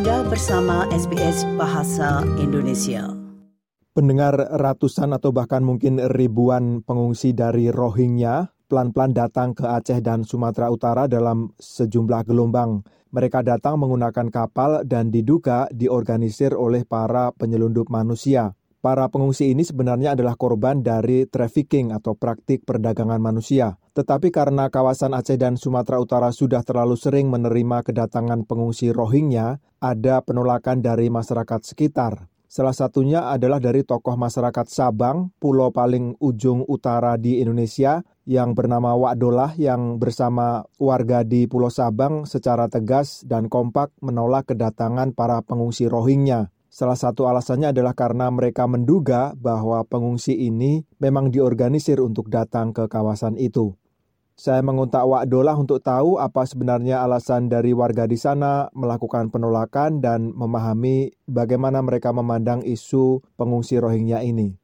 Anda bersama SBS Bahasa Indonesia. Pendengar ratusan atau bahkan mungkin ribuan pengungsi dari Rohingya pelan-pelan datang ke Aceh dan Sumatera Utara dalam sejumlah gelombang. Mereka datang menggunakan kapal dan diduga diorganisir oleh para penyelundup manusia. Para pengungsi ini sebenarnya adalah korban dari trafficking atau praktik perdagangan manusia. Tetapi karena kawasan Aceh dan Sumatera Utara sudah terlalu sering menerima kedatangan pengungsi Rohingya, ada penolakan dari masyarakat sekitar. Salah satunya adalah dari tokoh masyarakat Sabang, pulau paling ujung utara di Indonesia, yang bernama Wak Dolah yang bersama warga di Pulau Sabang secara tegas dan kompak menolak kedatangan para pengungsi Rohingya. Salah satu alasannya adalah karena mereka menduga bahwa pengungsi ini memang diorganisir untuk datang ke kawasan itu. Saya mengontak Wak Dolah untuk tahu apa sebenarnya alasan dari warga di sana melakukan penolakan dan memahami bagaimana mereka memandang isu pengungsi Rohingya ini.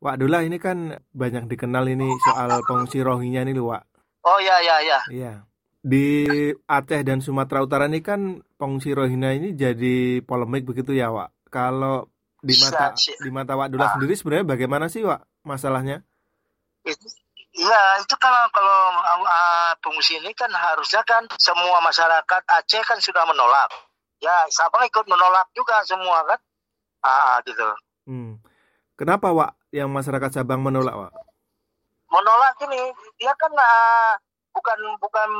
Wak Dolah ini kan banyak dikenal ini soal pengungsi Rohingya ini loh Wak. Oh ya ya ya. Iya. Di Aceh dan Sumatera Utara ini kan pengungsi Rohingya ini jadi polemik begitu ya, Wak. Kalau di mata di mata Wak Dula ah. sendiri sebenarnya bagaimana sih, Wak, masalahnya? Iya, itu kalau kalau uh, pengungsi ini kan harusnya kan semua masyarakat Aceh kan sudah menolak. Ya, Sabang ikut menolak juga semua kan. Ah, gitu. Hmm. Kenapa, Wak, yang masyarakat Sabang menolak, Wak? Menolak ini, dia kan uh, bukan bukan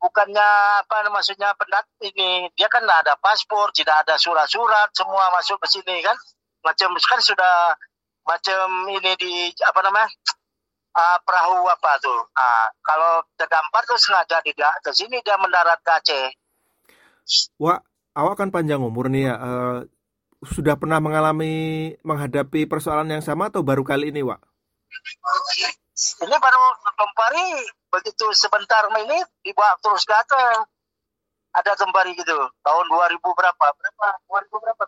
bukannya apa maksudnya pendat ini dia kan tidak ada paspor tidak ada surat-surat semua masuk ke sini kan macam kan sudah macam ini di apa namanya uh, perahu apa tuh uh, kalau terdampar tuh sengaja tidak ke sini dia mendarat ke Aceh Wah awak kan panjang umur nih ya uh, sudah pernah mengalami menghadapi persoalan yang sama atau baru kali ini Wak? Ini baru Kempari begitu sebentar ini dibawa terus ke atas. Ada Kempari gitu. Tahun 2000 berapa? Berapa? 2000 berapa?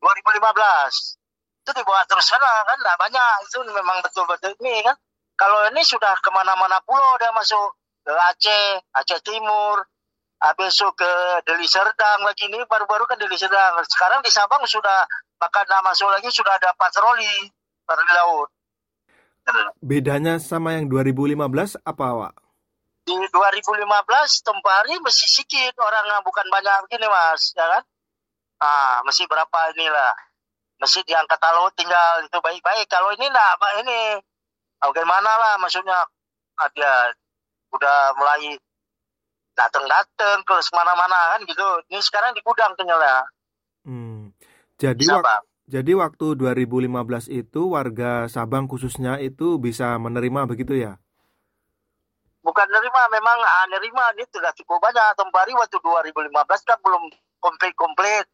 2015. Itu dibawa terus sana kan nggak banyak. Itu memang betul-betul ini kan. Kalau ini sudah ke mana-mana pulau dia masuk ke Aceh, Aceh Timur, habis besok ke Deli Serdang lagi ini baru-baru kan Deli Serdang. Sekarang di Sabang sudah bahkan masuk lagi sudah ada patroli patroli laut. Bedanya sama yang 2015 apa, Wak? Di 2015 tempoh hari masih sedikit orang bukan banyak begini, Mas, ya kan? Ah, masih berapa inilah. Masih diangkat laut tinggal itu baik-baik. Kalau ini enggak, Pak, ini bagaimana lah maksudnya ada udah mulai datang-datang ke mana-mana kan gitu. Ini sekarang di gudang tinggal ya. Hmm. Jadi waktu jadi waktu 2015 itu warga Sabang khususnya itu bisa menerima begitu ya? Bukan menerima, memang ah, menerima ini sudah cukup banyak. Tembari waktu 2015 kan belum komplit-komplit.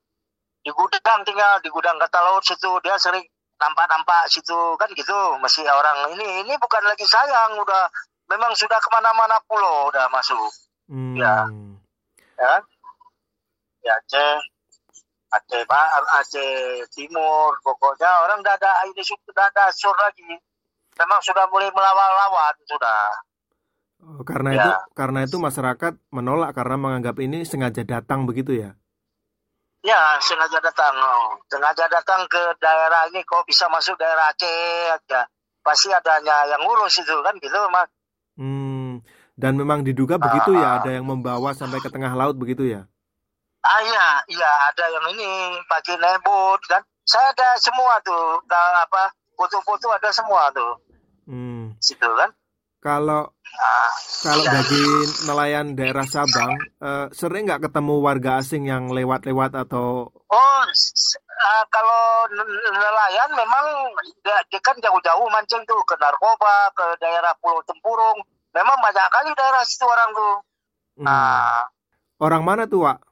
Di gudang tinggal, di gudang kata laut situ. Dia sering nampak-nampak situ kan gitu. Masih orang ini, ini bukan lagi sayang. Udah memang sudah ke mana-mana pulau udah masuk. Hmm. Ya. Ya. Ya, Aceh, Aceh Barat, Aceh Timur, pokoknya orang tidak ada ini sudah ada sur lagi. Memang sudah mulai melawan-lawan sudah. Oh, karena ya. itu karena itu masyarakat menolak karena menganggap ini sengaja datang begitu ya? Ya sengaja datang, oh. sengaja datang ke daerah ini kok bisa masuk daerah Aceh aja. Pasti adanya yang ngurus itu kan gitu mas. Hmm, dan memang diduga begitu ya ada yang membawa sampai ke tengah laut begitu ya? Ah iya, iya ada yang ini pakai nebut kan. Saya ada semua tuh, apa foto-foto ada semua tuh. Hmm. Situ kan. Kalau kalau iya. bagi nelayan daerah Sabang, uh, sering nggak ketemu warga asing yang lewat-lewat atau? Oh, uh, kalau nelayan memang dia, dia kan jauh-jauh mancing tuh ke narkoba, ke daerah Pulau Tempurung. Memang banyak kali daerah situ orang tuh. Hmm. Uh, orang mana tuh, Wak?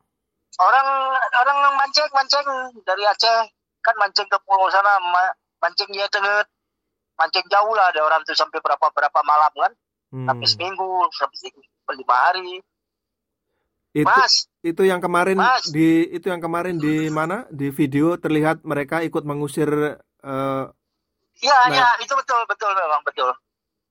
orang orang mancing mancing dari Aceh kan mancing ke pulau sana mancing ya tenget mancing jauh lah ada orang tuh sampai berapa berapa malam kan hmm. sampai seminggu sampai lima hari itu, Mas, itu yang kemarin Mas. di itu yang kemarin di mana di video terlihat mereka ikut mengusir uh, Iya, iya, itu betul, betul memang betul,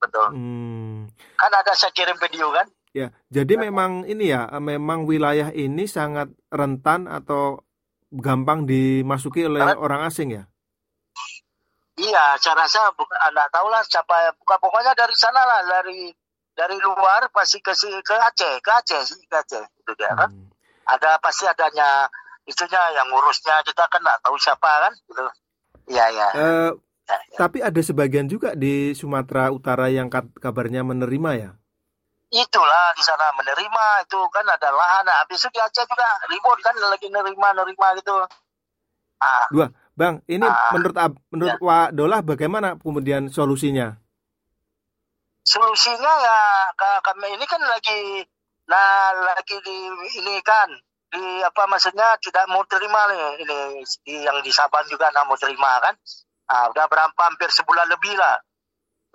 betul. Hmm. Kan ada saya kirim video kan? Ya, jadi ya. memang ini ya, memang wilayah ini sangat rentan atau gampang dimasuki oleh Karena, orang asing ya? Iya, saya rasa bukan anda tahu lah siapa bukan pokoknya dari sana lah dari dari luar pasti ke ke Aceh, ke Aceh sih ke Aceh itu dia kan. Hmm. Ada pasti adanya itunya yang ngurusnya kita kan nggak tahu siapa kan gitu. Iya ya. Uh, ya, ya. Tapi ada sebagian juga di Sumatera Utara yang kabarnya menerima ya? itulah di sana menerima itu kan ada lahan nah, habis itu di Aceh juga ribut kan lagi nerima nerima gitu ah. dua bang ini ah. menurut menurut ya. Wak Dolah bagaimana kemudian solusinya solusinya ya kami ini kan lagi nah lagi di ini kan di apa maksudnya tidak mau terima nih ini di, yang di Sabang juga nggak mau terima kan ah, udah berapa hampir sebulan lebih lah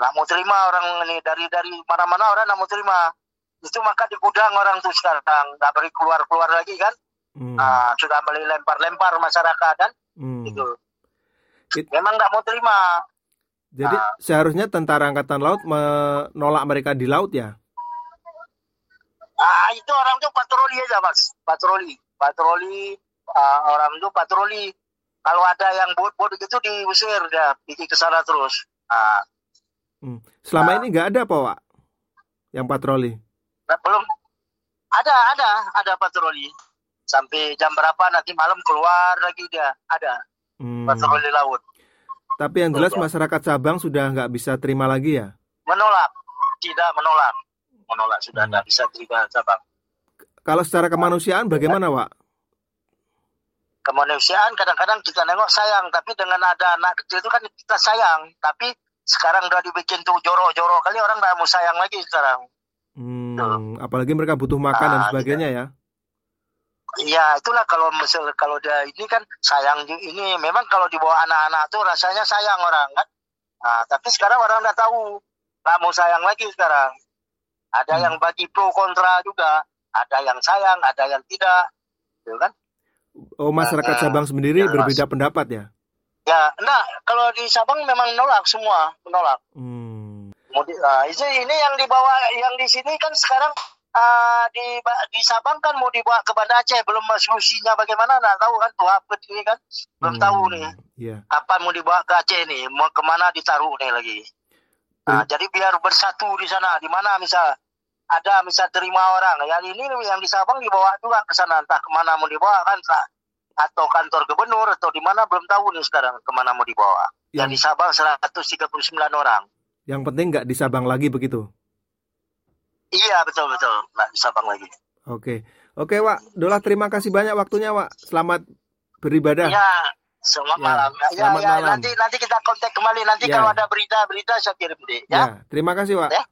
nggak mau terima orang ini dari dari mana-mana orang nggak mau terima itu maka di gudang orang tuh sekarang nggak beri keluar keluar lagi kan hmm. nah, sudah beli lempar-lempar masyarakat kan hmm. gitu It, memang nggak mau terima jadi nah, seharusnya tentara angkatan laut menolak mereka di laut ya ah itu orang tuh patroli aja mas patroli patroli uh, orang tuh patroli kalau ada yang bot-bot gitu diusir ya pergi ke sana terus ah Hmm. Selama uh, ini nggak ada Pak? Yang patroli? Belum. Ada, ada, ada patroli. Sampai jam berapa nanti malam keluar lagi dia. Ada. Hmm. Patroli laut. Tapi yang jelas masyarakat Sabang sudah nggak bisa terima lagi ya? Menolak. Tidak menolak. Menolak sudah nggak hmm. bisa terima Sabang. Kalau secara kemanusiaan bagaimana, Wak? Kemanusiaan kadang-kadang kita nengok sayang, tapi dengan ada anak kecil itu kan kita sayang, tapi sekarang udah dibikin tuh joro-joro kali orang nggak mau sayang lagi sekarang. Hmm, apalagi mereka butuh makan nah, dan sebagainya ya. Iya, itulah kalau misal kalau dia ini kan sayang ini memang kalau dibawa anak-anak tuh rasanya sayang orang kan. Nah, tapi sekarang orang nggak tahu, nggak mau sayang lagi sekarang. Ada hmm. yang bagi pro kontra juga, ada yang sayang, ada yang tidak, gitu kan? Oh, masyarakat nah, Sabang sendiri ya, berbeda pendapat ya? Ya, nah kalau di Sabang memang menolak semua, menolak. Hmm. Mudi, uh, ini yang dibawa, yang di sini kan sekarang uh, di di Sabang kan mau dibawa ke Banda Aceh, belum solusinya bagaimana, nggak tahu kan tuh apa ini kan, belum hmm. tahu nih. Yeah. Apa mau dibawa ke Aceh nih, mau ke mana ditaruh nih lagi. Nah, hmm. jadi biar bersatu di sana, di mana misal ada misal terima orang, yang ini yang di Sabang dibawa juga ke sana, entah ke mana mau dibawa kan, atau kantor gubernur atau di mana belum tahu nih sekarang ke mana mau dibawa. Yang, yang di Sabang 139 orang. Yang penting nggak di Sabang lagi begitu? Iya betul betul nggak di Sabang lagi. Oke oke Wak, Dola terima kasih banyak waktunya Wak. Selamat beribadah. Iya. Selamat ya, malam. Ya, selamat ya, malam. Nanti nanti kita kontak kembali nanti ya. kalau ada berita-berita saya kirim deh. Ya. ya. Terima kasih Wak. Ya.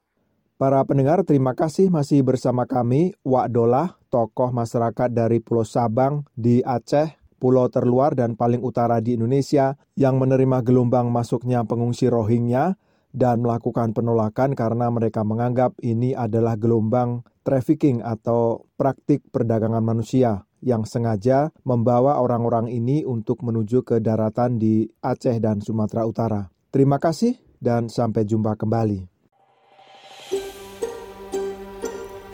Para pendengar, terima kasih masih bersama kami, Wak Dolah, tokoh masyarakat dari Pulau Sabang di Aceh, pulau terluar dan paling utara di Indonesia yang menerima gelombang masuknya pengungsi Rohingya dan melakukan penolakan karena mereka menganggap ini adalah gelombang trafficking atau praktik perdagangan manusia yang sengaja membawa orang-orang ini untuk menuju ke daratan di Aceh dan Sumatera Utara. Terima kasih dan sampai jumpa kembali.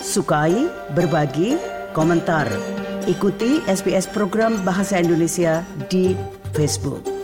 Sukai, berbagi, komentar. Ikuti SBS program Bahasa Indonesia di Facebook.